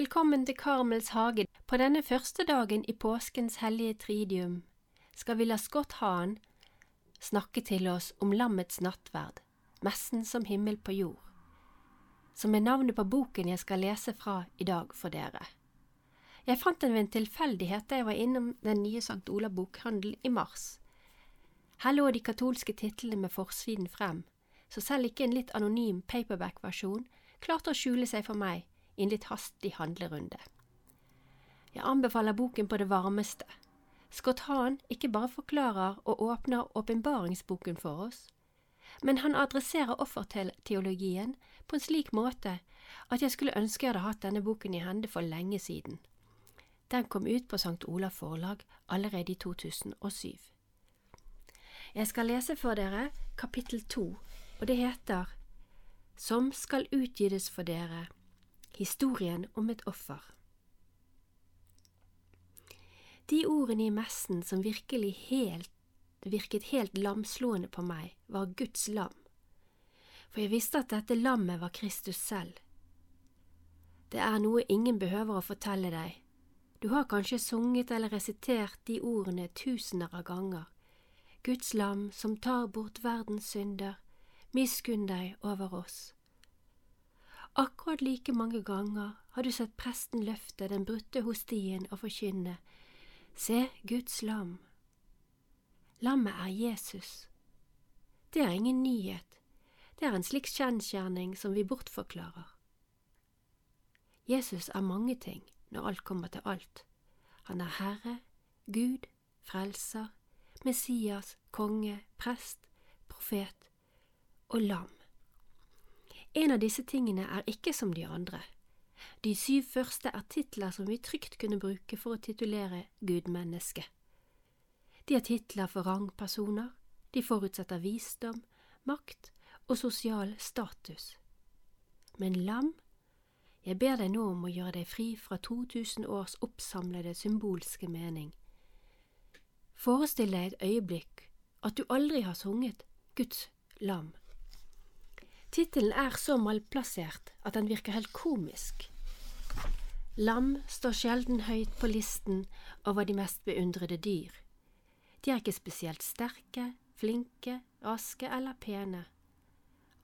Velkommen til Karmels hage. På denne første dagen i påskens hellige tridium skal vi la Scott Hahn snakke til oss om lammets nattverd, messen som himmel på jord, som er navnet på boken jeg skal lese fra i dag for dere. Jeg fant den ved en tilfeldighet da jeg var innom den nye St. Olav bokhandel i mars. Her lå de katolske titlene med forsiden frem, så selv ikke en litt anonym paperback-versjon klarte å skjule seg for meg i en litt hastig handlerunde. Jeg anbefaler boken på det varmeste. Scott Hahn ikke bare forklarer og åpner åpenbaringsboken for oss, men han adresserer offerteologien på en slik måte at jeg skulle ønske jeg hadde hatt denne boken i hende for lenge siden. Den kom ut på St. Olav forlag allerede i 2007. Jeg skal lese for dere kapittel to, og det heter Som skal utgives for dere Historien om et offer. De ordene i messen som virkelig helt, virket helt lamslående på meg, var Guds lam, for jeg visste at dette lammet var Kristus selv. Det er noe ingen behøver å fortelle deg, du har kanskje sunget eller resitert de ordene tusener av ganger. Guds lam som tar bort verdens synder, miskunn deg over oss. Akkurat like mange ganger har du sett presten løfte den brutte hostien og forkynne, Se Guds lam. Lammet er Jesus. Det er ingen nyhet, det er en slik kjensgjerning som vi bortforklarer. Jesus er mange ting når alt kommer til alt. Han er Herre, Gud, Frelser, Messias, konge, prest, profet og lam. En av disse tingene er ikke som de andre. De syv første er titler som vi trygt kunne bruke for å titulere gudmenneske. De er titler for rangpersoner, de forutsetter visdom, makt og sosial status. Men lam jeg ber deg nå om å gjøre deg fri fra 2000 års oppsamlede symbolske mening. Forestill deg et øyeblikk at du aldri har sunget Guds lam. Tittelen er så malplassert at den virker helt komisk. Lam står sjelden høyt på listen over de mest beundrede dyr. De er ikke spesielt sterke, flinke, raske eller pene.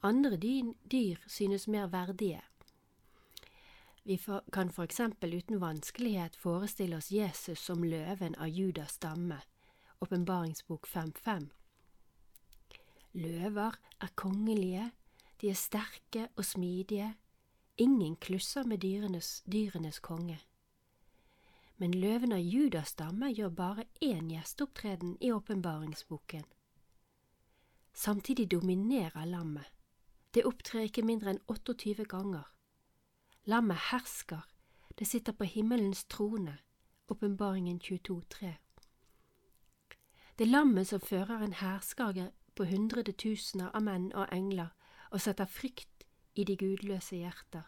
Andre dyr synes mer verdige. Vi kan for eksempel uten vanskelighet forestille oss Jesus som løven av Judas stamme, åpenbaringsbok 5.5. Løver er kongelige, de er sterke og smidige, ingen klusser med dyrenes, dyrenes konge. Men løven av Judas stamme gjør bare én gjesteopptreden i åpenbaringsboken. Samtidig dominerer lammet. Det opptrer ikke mindre enn 28 ganger. Lammet hersker, det sitter på himmelens trone, åpenbaringen 22,3. Det lammet som fører en hærskare på hundredetusener av menn og engler og setter frykt i de gudløse hjerter.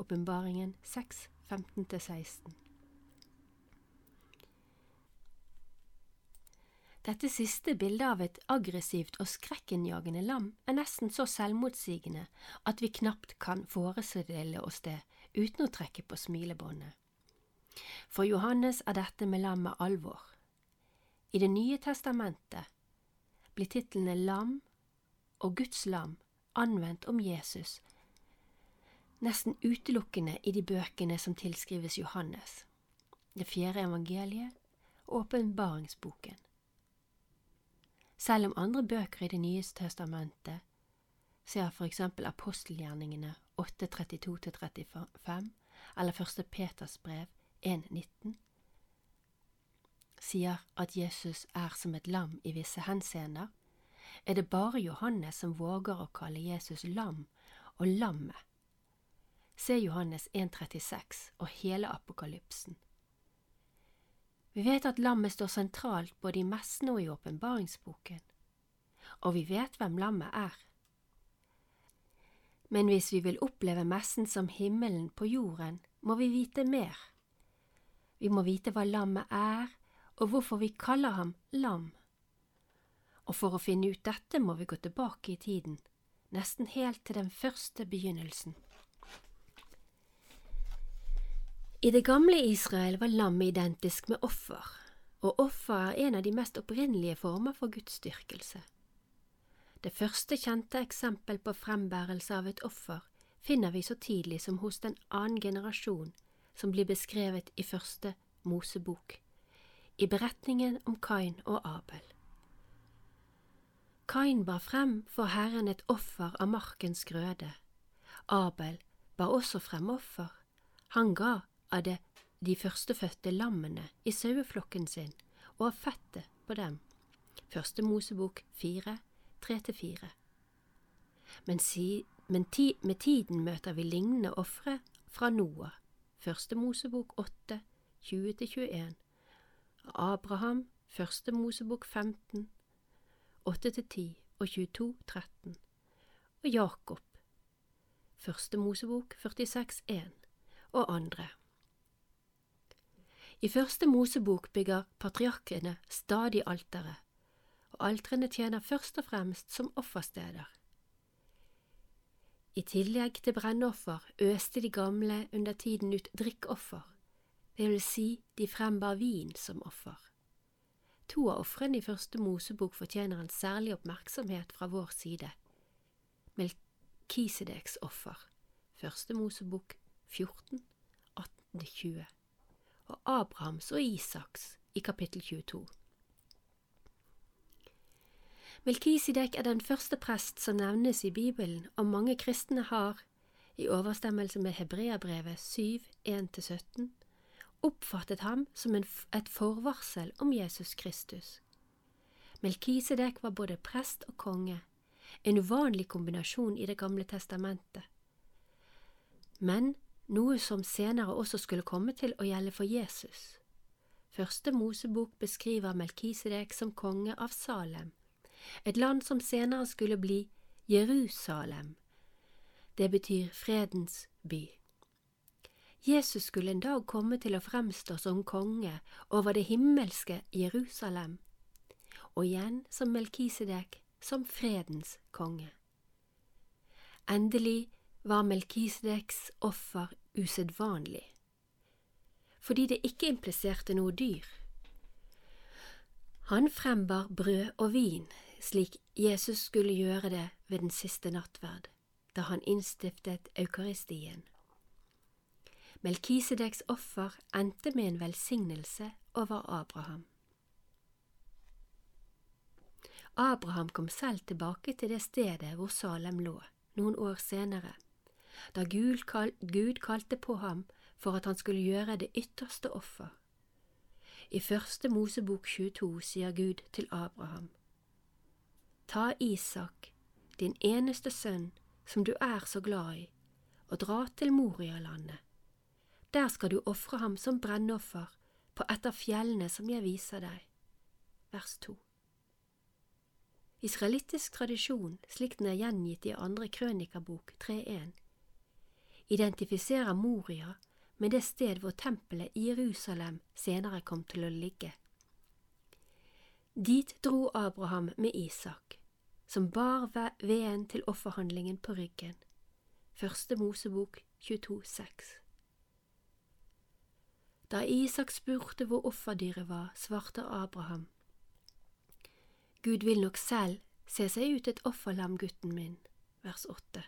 Åpenbaringen 6, 15–16. Dette siste bildet av et aggressivt og skrekkinnjagende lam er nesten så selvmotsigende at vi knapt kan forestille oss det uten å trekke på smilebåndet. For Johannes er dette med lammet alvor. I Det nye testamentet blir titlene Lam og Guds lam anvendt om Jesus nesten utelukkende i de bøkene som tilskrives Johannes, det fjerde evangeliet og åpenbaringsboken. Selv om andre bøker i Det nye testamentet, ser for eksempel apostelgjerningene 8.32–35 eller Første Peters brev 1.19, sier at Jesus er som et lam i visse henseender, er det bare Johannes som våger å kalle Jesus lam og lammet. Se Johannes 1.36 og hele apokalypsen. Vi vet at lammet står sentralt både i messen og i åpenbaringsboken, og vi vet hvem lammet er. Men hvis vi vil oppleve messen som himmelen på jorden, må vi vite mer. Vi må vite hva lammet er, og hvorfor vi kaller ham lam. Og for å finne ut dette må vi gå tilbake i tiden, nesten helt til den første begynnelsen. I det gamle Israel var lam identisk med offer, og offer er en av de mest opprinnelige former for gudsdyrkelse. Det første kjente eksempel på frembærelse av et offer finner vi så tidlig som hos den annen generasjon som blir beskrevet i første Mosebok, i beretningen om Kain og Abel. Kain bar frem for Herren et offer av markens grøde. Abel bar også frem offer. Han ga av det de førstefødte lammene i saueflokken sin og av fettet på dem. Første Mosebok fire, tre til fire. Men, si, men ti, med tiden møter vi lignende ofre fra Noah, Første Mosebok åtte, 20–21, Abraham, Første Mosebok 15, 8–10 og 22, 13, og Jakob, Første Mosebok 46, 1, og andre. I Første Mosebok bygger patriarkene stadig altere, og altrene tjener først og fremst som offersteder. I tillegg til brennoffer øste de gamle under tiden ut drikkoffer, det vil si de frembar vin som offer. To av ofrene i Første Mosebok fortjener en særlig oppmerksomhet fra vår side. Melkisedeks offer, Første Mosebok 14, 18–20, og Abrahams og Isaks i kapittel 22. Melkisedek er den første prest som nevnes i Bibelen, og mange kristne har, i overstemmelse med Hebreabrevet 7, 1–17, oppfattet ham som en, et forvarsel om Jesus Kristus. Melkisedek var både prest og konge, en uvanlig kombinasjon i Det gamle testamentet, men noe som senere også skulle komme til å gjelde for Jesus. Første Mosebok beskriver Melkisedek som konge av Salem, et land som senere skulle bli Jerusalem. Det betyr fredens by. Jesus skulle en dag komme til å fremstå som konge over det himmelske Jerusalem, og igjen som Melkisedek som fredens konge. Endelig var Melkisedeks offer usedvanlig, fordi det ikke impliserte noe dyr. Han frembar brød og vin slik Jesus skulle gjøre det ved den siste nattverd, da han innstiftet eukaristien. Melkisedeks offer endte med en velsignelse over Abraham. Abraham kom selv tilbake til det stedet hvor Salem lå, noen år senere, da Gud, kal Gud kalte på ham for at han skulle gjøre det ytterste offer. I første Mosebok 22 sier Gud til Abraham, Ta Isak, din eneste sønn, som du er så glad i, og dra til Morialandet. Der skal du ofre ham som brennoffer på et av fjellene som jeg viser deg. Vers 2 Israelittisk tradisjon, slik den er gjengitt i andre krønikabok 3.1, identifiserer Moria med det sted hvor tempelet i Jerusalem senere kom til å ligge. Dit dro Abraham med Isak som bar veden til offerhandlingen på ryggen. Første Mosebok 22,6 Da Isak spurte hvor offerdyret var, svarte Abraham. Gud vil nok selv se seg ut et offerlam, gutten min. Vers 8.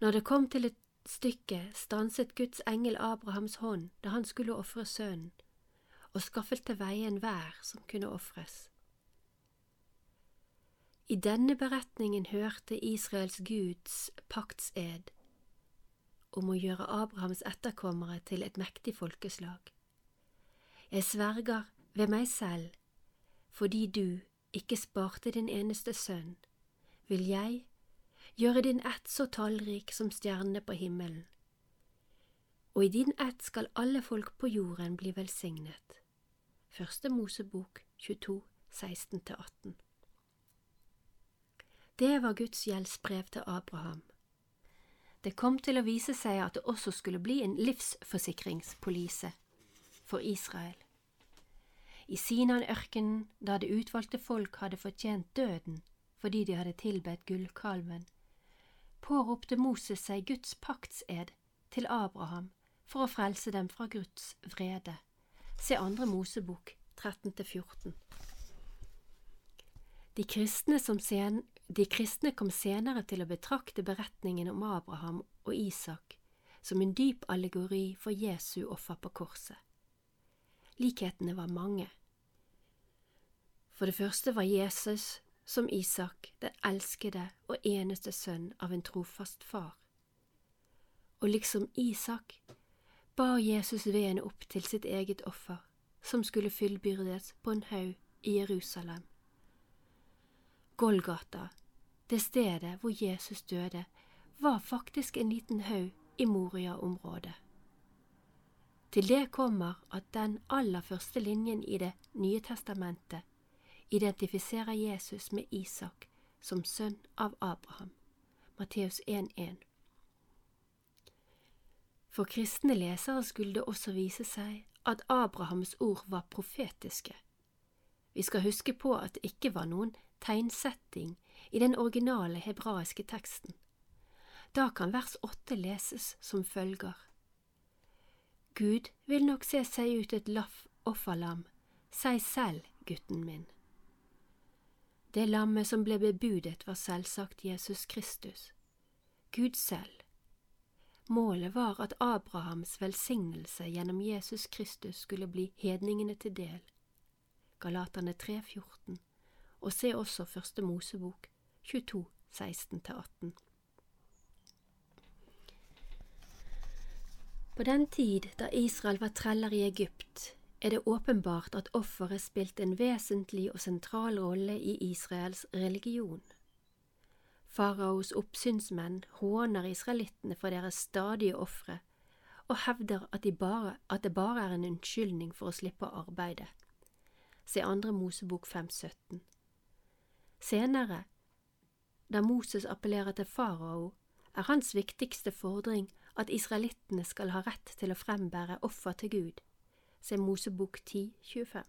Når det kom til et stykke, stanset Guds engel Abrahams hånd da han skulle ofre sønnen, og skaffet til veie enhver som kunne ofres. I denne beretningen hørte Israels Guds paktsed om å gjøre Abrahams etterkommere til et mektig folkeslag. Jeg sverger ved meg selv, fordi du ikke sparte din eneste sønn, vil jeg gjøre din ett så tallrik som stjernene på himmelen, og i din ett skal alle folk på jorden bli velsignet. Første Mosebok 22, 16–18 det var Guds gjeldsbrev til Abraham. Det kom til å vise seg at det også skulle bli en livsforsikringspolise for Israel. I Sinan-ørkenen, da det utvalgte folk hadde fortjent døden fordi de hadde tilbedt gullkalven, påropte Moses seg Guds paktsed til Abraham for å frelse dem fra Guds vrede. Se andre Mosebok 13–14. De kristne, sen, de kristne kom senere til å betrakte beretningen om Abraham og Isak som en dyp allegori for Jesu offer på korset. Likhetene var mange. For det første var Jesus, som Isak, den elskede og eneste sønn av en trofast far. Og liksom Isak bar Jesus veden opp til sitt eget offer, som skulle fyllbyrdes på en haug i Jerusalem. Golgata, det stedet hvor Jesus døde, var faktisk en liten haug i Moria-området. Til det kommer at den aller første linjen i Det nye testamentet identifiserer Jesus med Isak som sønn av Abraham. Matteus 1,1. For kristne lesere skulle det også vise seg at Abrahams ord var profetiske. Vi skal huske på at det ikke var noen tegnsetting i den originale hebraiske teksten. Da kan vers åtte leses som følger. Gud vil nok se seg ut et laff offerlam, seg selv, gutten min. Det lammet som ble bebudet, var selvsagt Jesus Kristus, Gud selv. Målet var at Abrahams velsignelse gjennom Jesus Kristus skulle bli hedningene til del. Galaterne 3,14, og se også Første Mosebok 22, 16–18. På den tid da Israel var treller i Egypt, er det åpenbart at offeret spilte en vesentlig og sentral rolle i Israels religion. Faraos oppsynsmenn håner israelittene for deres stadige ofre og hevder at, de bare, at, det bare er en unnskyldning for å slippe å arbeide. Se andre Mosebok 5.17. Senere, da Moses appellerer til farao, er hans viktigste fordring at israelittene skal ha rett til å frembære offer til Gud. Se Mosebok 10, 25.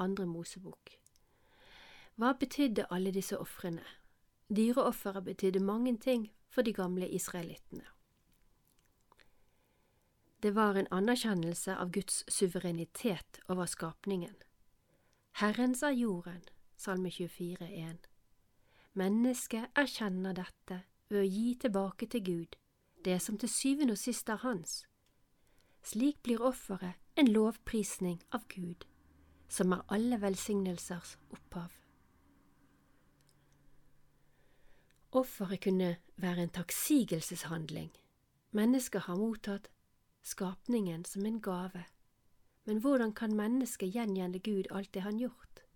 Andre Mosebok. Hva betydde alle disse ofrene? Dyreofferet betydde mange ting for de gamle israelittene. Det var en anerkjennelse av Guds suverenitet over skapningen. Herren sa jorden, Salme 24, 24,1. Mennesket erkjenner dette ved å gi tilbake til Gud det som til syvende og sist er hans. Slik blir offeret en lovprisning av Gud, som er alle velsignelsers opphav. Offeret kunne være en takksigelseshandling. Mennesket har mottatt skapningen som en gave, men hvordan kan mennesket gjengjelde Gud alt det han gjort?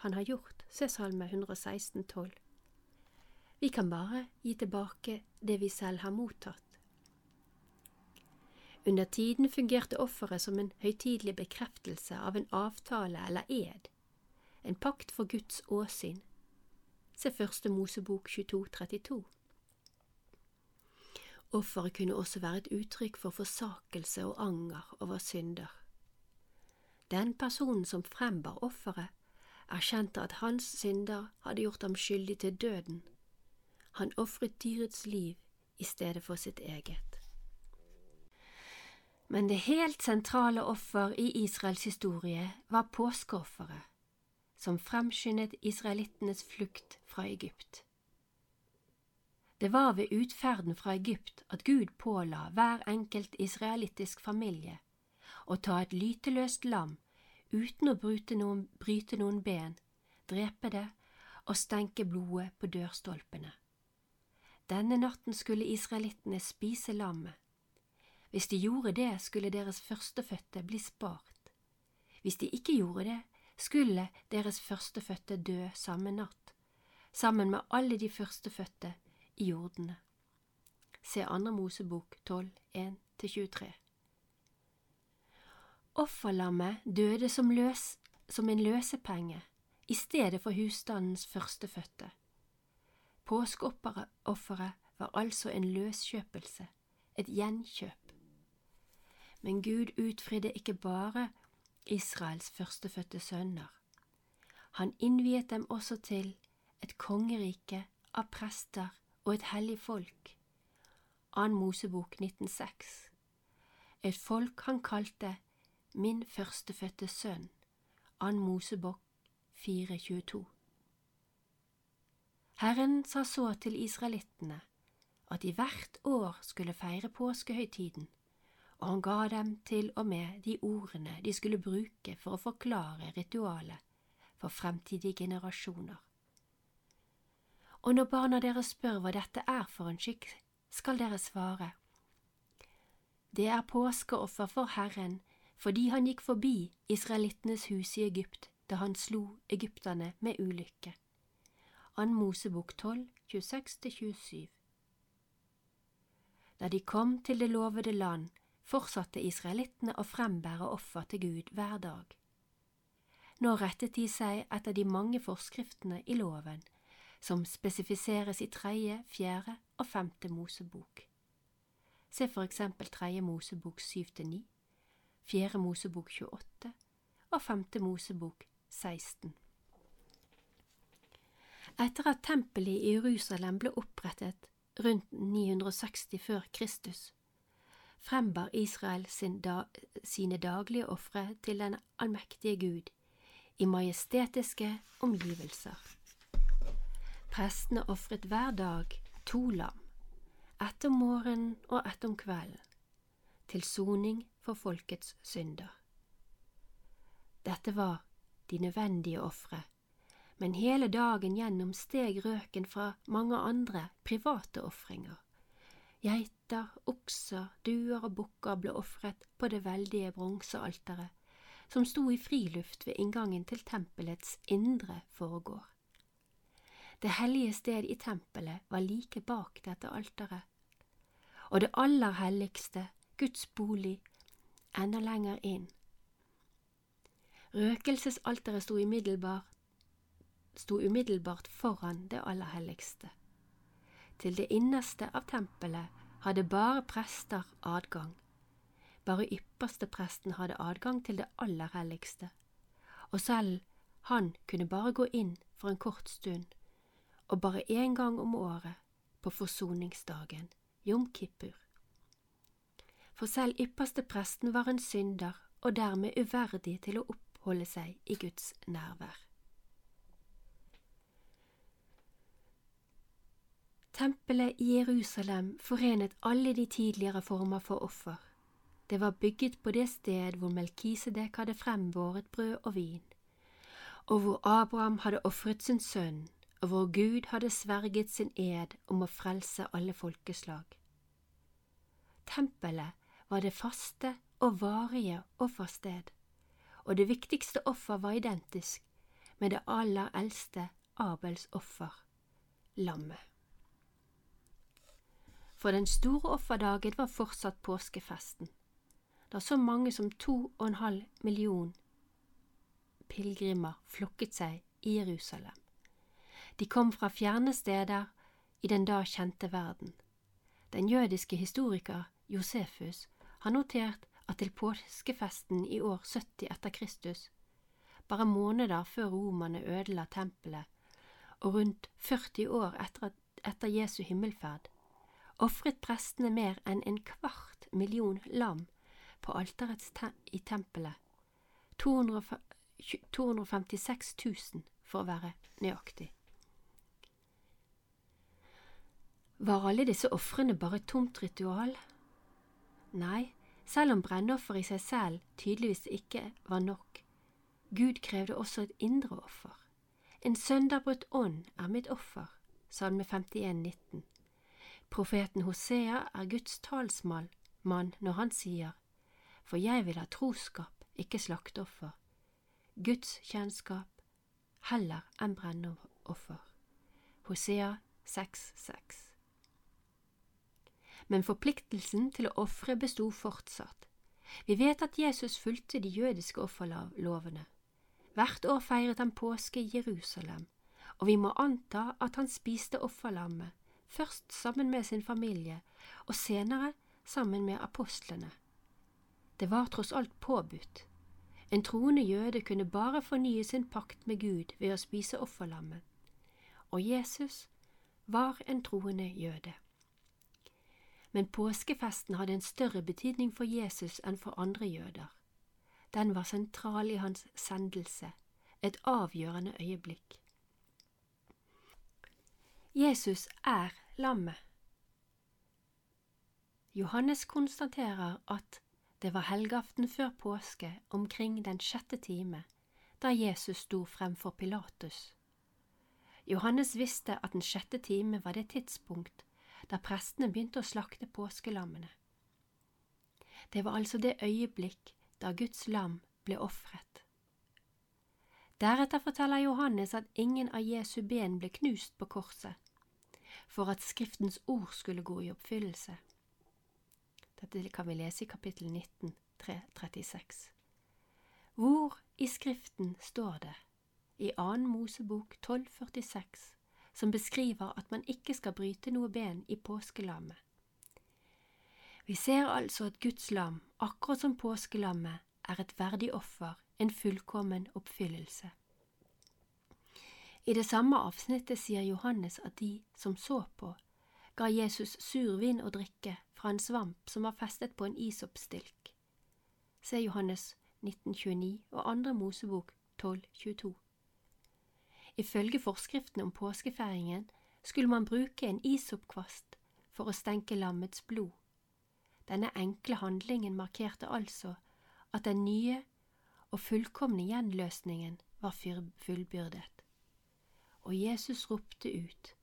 Han har gjort, se Salme 116, 12. Vi kan bare gi tilbake det vi selv har mottatt. Under tiden fungerte offeret som en høytidelig bekreftelse av en avtale eller ed, en pakt for Guds åsyn. Se Første Mosebok 22, 32. Offeret kunne også være et uttrykk for forsakelse og anger over synder. Den personen som frembar offeret, erkjente at hans synder hadde gjort ham skyldig til døden han ofret dyrets liv i stedet for sitt eget. Men det helt sentrale offer i Israels historie var påskeofferet, som fremskyndet israelittenes flukt fra Egypt. Det var ved utferden fra Egypt at Gud påla hver enkelt israelittisk familie å ta et lyteløst lam uten å bryte noen, bryte noen ben, drepe det og stenke blodet på dørstolpene. Denne natten skulle israelittene spise lammet. Hvis de gjorde det, skulle deres førstefødte bli spart. Hvis de ikke gjorde det, skulle deres førstefødte dø samme natt, sammen med alle de førstefødte i jordene. Se Andre Mosebok 12, 1–23. Offerlammet døde som, løs, som en løsepenge i stedet for husstandens førstefødte. Påskeofferet var altså en løskjøpelse, et gjenkjøp. Men Gud utfridde ikke bare Israels førstefødte sønner. Han innviet dem også til et kongerike av prester og et hellig folk. Ann Mosebok 1906. et folk han kalte Min førstefødte sønn, Ann Mosebokk 422. Herren sa så til israelittene at de hvert år skulle feire påskehøytiden, og han ga dem til og med de ordene de skulle bruke for å forklare ritualet for fremtidige generasjoner. Og når barna deres spør hva dette er for en skikk, skal dere svare. Det er påskeoffer for Herren fordi han gikk forbi israelittenes hus i Egypt da han slo egypterne med ulykke. Ann Mosebok 12, 26–27 Da de kom til det lovede land, fortsatte israelittene å frembære offer til Gud hver dag. Nå rettet de seg etter de mange forskriftene i loven, som spesifiseres i tredje, fjerde og femte Mosebok. Se for eksempel tredje Mosebok syv til ni, fjerde Mosebok 28 og femte Mosebok 16. Etter at tempelet i Jerusalem ble opprettet rundt 960 før Kristus, frembar Israel sin da, sine daglige ofre til den allmektige Gud i majestetiske omgivelser. Prestene ofret hver dag to lam, ett om morgenen og ett om kvelden, til soning for folkets synder. Dette var de nødvendige ofre, men hele dagen gjennom steg røken fra mange andre private ofringer. Geiter, okser, duer og bukker ble ofret på det veldige bronsealteret som sto i friluft ved inngangen til tempelets indre foregård. Det hellige sted i tempelet var like bak dette alteret, og det aller helligste, Guds bolig, enda lenger inn. Røkelsesalteret sto umiddelbart, sto umiddelbart foran det aller helligste. Til det innerste av tempelet hadde bare prester adgang. Bare ypperste presten hadde adgang til det aller helligste, og selv han kunne bare gå inn for en kort stund og bare én gang om året, på forsoningsdagen, Jom Kippur. For selv ypperste presten var en synder og dermed uverdig til å oppholde seg i Guds nærvær. Tempelet i Jerusalem forenet alle de tidligere former for offer. Det var bygget på det sted hvor Melkisedek hadde frembåret brød og vin, og hvor Abraham hadde ofret sin sønn, og hvor Gud hadde sverget sin ed om å frelse alle folkeslag. Tempelet var det faste og varige offersted, og det viktigste offer var identisk med det aller eldste Abels offer, lammet. For den store offerdagen var fortsatt påskefesten, da så mange som to og en halv million pilegrimer flokket seg i Jerusalem. De kom fra fjerne steder i den da kjente verden. Den jødiske historiker Josefus har notert at til påskefesten i år 70 etter Kristus, bare måneder før romerne ødela tempelet, og rundt 40 år etter, etter Jesu himmelferd, ofret prestene mer enn en kvart million lam på alteret te i tempelet, 256 000 for å være nøyaktig. Var alle disse ofrene bare et tomt ritual? Nei, selv om brennoffer i seg selv tydeligvis ikke var nok. Gud krevde også et indre offer. En sønderbrutt ånd er mitt offer, salme 51, 19. Profeten Hosea er Guds talsmann når han sier, For jeg vil ha troskap, ikke slakteoffer, Guds kjennskap heller enn brennoffer. Hosea 6, 6 men forpliktelsen til å ofre besto fortsatt. Vi vet at Jesus fulgte de jødiske offerlovene. Hvert år feiret han påske i Jerusalem, og vi må anta at han spiste offerlammet, først sammen med sin familie, og senere sammen med apostlene. Det var tross alt påbudt. En troende jøde kunne bare fornye sin pakt med Gud ved å spise offerlammet, og Jesus var en troende jøde. Men påskefesten hadde en større betydning for Jesus enn for andre jøder. Den var sentral i hans sendelse, et avgjørende øyeblikk. Jesus er lammet. Johannes konstaterer at det var helgaften før påske omkring den sjette time, da Jesus sto fremfor Pilatus. Johannes visste at den sjette time var det tidspunkt da prestene begynte å slakte påskelammene. Det var altså det øyeblikk da Guds lam ble ofret. Deretter forteller Johannes at ingen av Jesu ben ble knust på korset, for at Skriftens ord skulle gå i oppfyllelse. Dette kan vi lese i kapittel 19, 3, 36. Hvor i Skriften står det, i annen Mosebok 1246, som beskriver at man ikke skal bryte noe ben i påskelammet. Vi ser altså at Guds lam, akkurat som påskelammet, er et verdig offer, en fullkommen oppfyllelse. I det samme avsnittet sier Johannes at de som så på, ga Jesus survin å drikke fra en svamp som var festet på en isoppstilk. Se Johannes 1929 og andre Mosebok 1222. Ifølge forskriften om påskefeiringen skulle man bruke en isoppkvast for å stenke lammets blod. Denne enkle handlingen markerte altså at den nye og fullkomne gjenløsningen var fullbyrdet. Og Jesus ropte ut,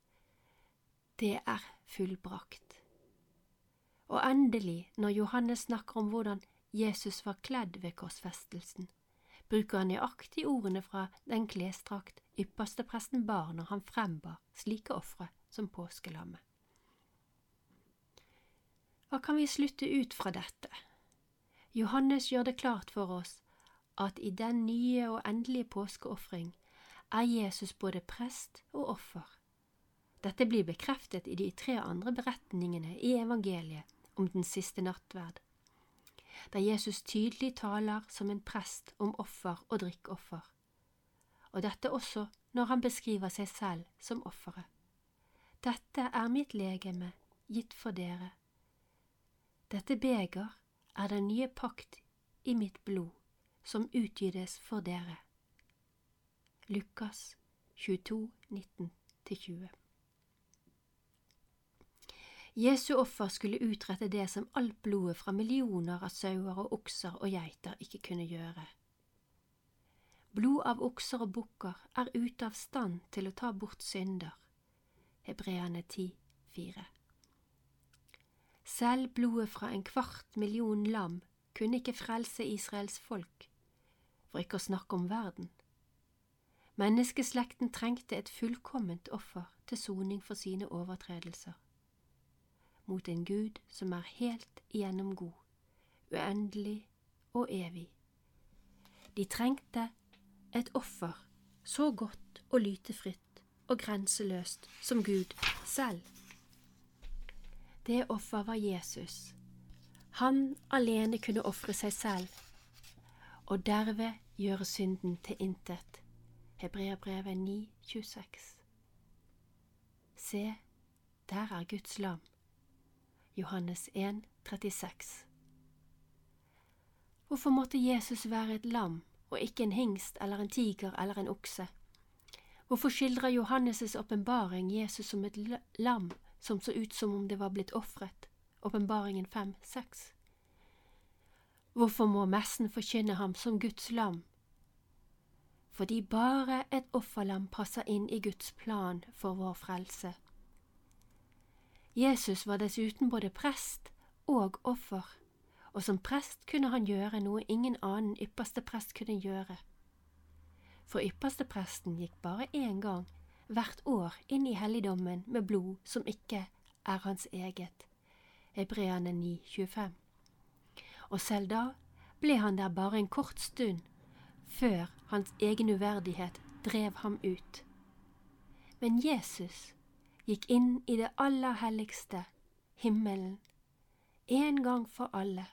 Det er fullbrakt. Og endelig, når Johannes snakker om hvordan Jesus var kledd ved korsfestelsen, bruker han nøyaktig ordene fra den klesdrakt ypperste presten bar når han frembar slike ofre som påskelammet. Hva kan vi slutte ut fra dette? Johannes gjør det klart for oss at i den nye og endelige påskeofring er Jesus både prest og offer. Dette blir bekreftet i de tre andre beretningene i evangeliet om den siste nattverd, der Jesus tydelig taler som en prest om offer og drikkoffer og dette også når han beskriver seg selv som offeret. Dette er mitt legeme, gitt for dere. Dette beger er den nye pakt i mitt blod, som utgytes for dere. Lukas 22, 19–20 Jesu offer skulle utrette det som alt blodet fra millioner av sauer og okser og geiter ikke kunne gjøre Blod av okser og bukker er ute av stand til å ta bort synder. Hebreane 10, 4. Selv blodet fra en kvart million lam kunne ikke frelse Israels folk, for ikke å snakke om verden. Menneskeslekten trengte et fullkomment offer til soning for sine overtredelser, mot en Gud som er helt igjennom god, uendelig og evig. De trengte et offer så godt og lytefritt og grenseløst som Gud selv. Det offer var Jesus. Han alene kunne ofre seg selv, og derved gjøre synden til intet. Hebreabrevet 9, 26. Se, der er Guds lam. Johannes 1, 36. Hvorfor måtte Jesus være et lam og ikke en hingst eller en tiger eller en okse? Hvorfor skildrer Johannes' åpenbaring Jesus som et lam som så ut som om det var blitt ofret? Åpenbaringen 5-6. Hvorfor må messen forkynne ham som Guds lam? Fordi bare et offerlam passer inn i Guds plan for vår frelse. Jesus var dessuten både prest og offer og som prest kunne han gjøre noe ingen annen ypperste prest kunne gjøre. For ypperste presten gikk bare én gang hvert år inn i helligdommen med blod som ikke er hans eget. Hebreane 9,25. Og selv da ble han der bare en kort stund, før hans egen uverdighet drev ham ut. Men Jesus gikk inn i det aller helligste, himmelen, en gang for alle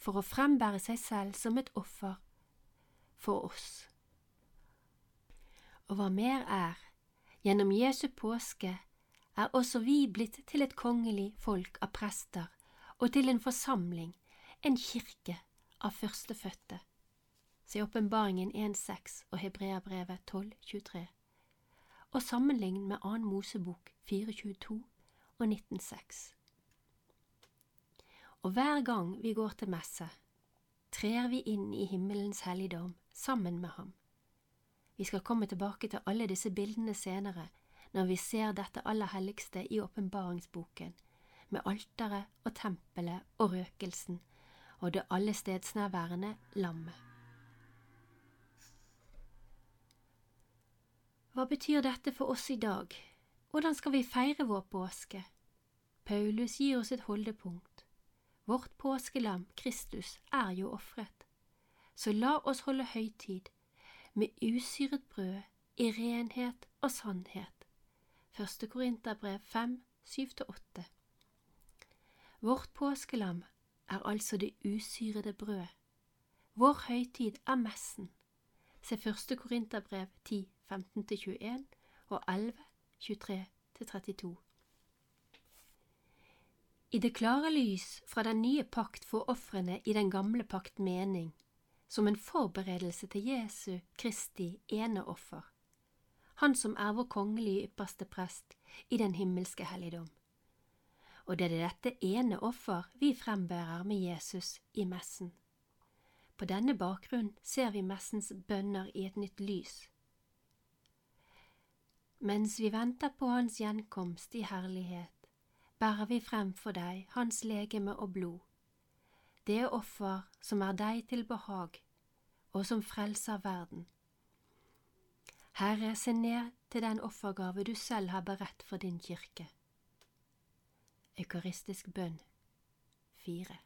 for å frembære seg selv som et offer for oss. Og hva mer er, gjennom Jesu påske er også vi blitt til et kongelig folk av prester og til en forsamling, en kirke av førstefødte. Se Åpenbaringen 1.6 og Hebreabrevet 12.23, og sammenlign med annen Mosebok 4.22 og 19.6. Og hver gang vi går til messe, trer vi inn i himmelens helligdom sammen med ham. Vi skal komme tilbake til alle disse bildene senere, når vi ser dette aller helligste i åpenbaringsboken, med alteret og tempelet og røkelsen og det allestedsnærværende lammet. Hva betyr dette for oss i dag? Hvordan skal vi feire vår påske? Paulus gir oss et holdepunkt. Vårt påskelam, Kristus, er jo ofret. Så la oss holde høytid med usyret brød i renhet og sannhet. Første Korinterbrev 5, 7–8 Vårt påskelam er altså det usyrede brød. Vår høytid er messen. Se første Korinterbrev 10, 15–21 og 11, 23–32. I det klare lys fra den nye pakt får ofrene i den gamle pakt mening, som en forberedelse til Jesu Kristi ene offer, han som er vår kongelige ypperste prest i den himmelske helligdom. Og det er dette ene offer vi frembærer med Jesus i messen. På denne bakgrunn ser vi messens bønner i et nytt lys. Mens vi venter på Hans gjenkomst i herlighet, bærer vi frem for deg hans legeme og blod, det offer som er deg til behag, og som frelser verden. Herre, se ned til den offergave du selv har beredt for din kirke. Eukaristisk bønn 4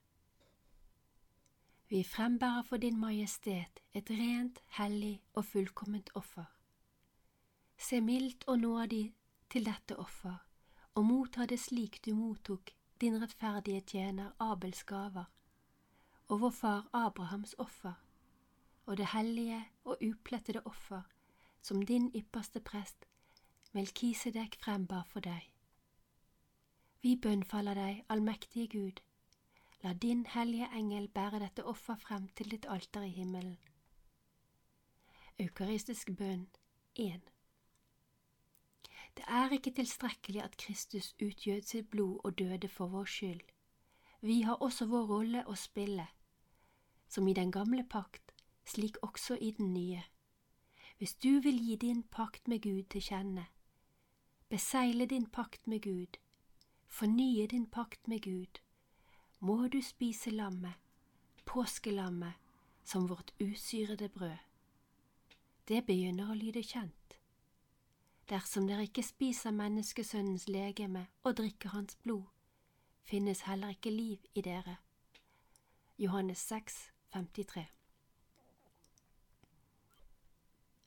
Vi frembærer for Din Majestet et rent, hellig og fullkomment offer. Se mildt og nådig til dette offer og motta det slik du mottok din rettferdige tjener Abels gaver, og vår far Abrahams offer, og det hellige og uplettede offer som din ypperste prest Melkisedek frembar for deg. Vi bønnfaller deg, allmektige Gud, la din hellige engel bære dette offer frem til ditt alter i himmelen. Eukaristisk bønn 1 det er ikke tilstrekkelig at Kristus utgjød sitt blod og døde for vår skyld. Vi har også vår rolle å spille, som i den gamle pakt, slik også i den nye. Hvis du vil gi din pakt med Gud til kjenne, besegle din pakt med Gud, fornye din pakt med Gud, må du spise lammet, påskelammet, som vårt usyrede brød. Det begynner å lyde kjent dersom dere ikke spiser menneskesønnens legeme og drikker hans blod, finnes heller ikke liv i dere. Johannes 6, 53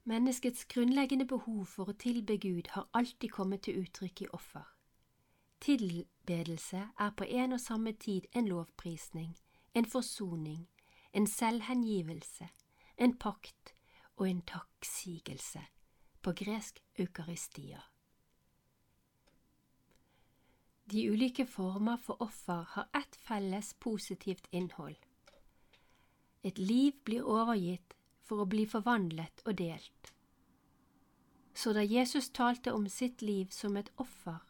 Menneskets grunnleggende behov for å tilbe Gud har alltid kommet til uttrykk i offer. Tilbedelse er på en og samme tid en lovprisning, en forsoning, en selvhengivelse, en pakt og en takksigelse på gresk eukaristia. De ulike former for offer har ett felles positivt innhold. Et liv blir overgitt for å bli forvandlet og delt. Så da Jesus talte om sitt liv som et offer,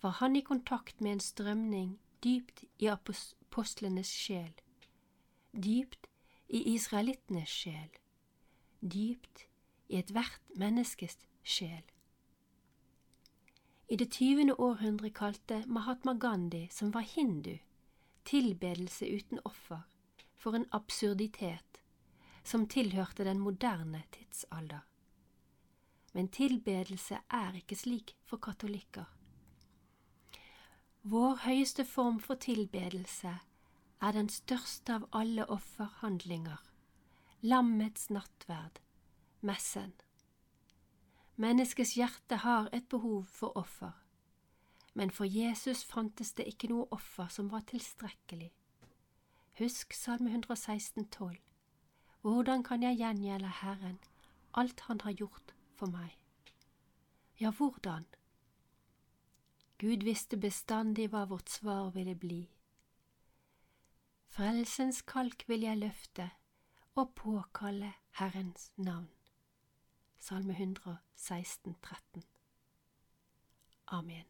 var han i kontakt med en strømning dypt i apostlenes sjel, dypt i israelittenes sjel, dypt i ethvert menneskes sjel. I det tyvende århundre kalte Mahatma Gandhi, som var hindu, tilbedelse uten offer for en absurditet som tilhørte den moderne tidsalder. Men tilbedelse er ikke slik for katolikker. Vår høyeste form for tilbedelse er den største av alle offerhandlinger, lammets nattverd, messen. Menneskets hjerte har et behov for offer, men for Jesus fantes det ikke noe offer som var tilstrekkelig. Husk Salme 116, 12. Hvordan kan jeg gjengjelde Herren alt Han har gjort for meg? Ja, hvordan? Gud visste bestandig hva vårt svar ville bli. Frelsens kalk vil jeg løfte og påkalle Herrens navn. Salme 116, 13. Amen.